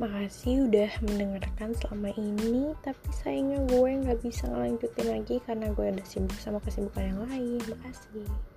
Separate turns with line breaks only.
makasih udah mendengarkan selama ini tapi sayangnya gue nggak bisa ngelanjutin lagi karena gue udah sibuk sama kesibukan yang lain. Makasih.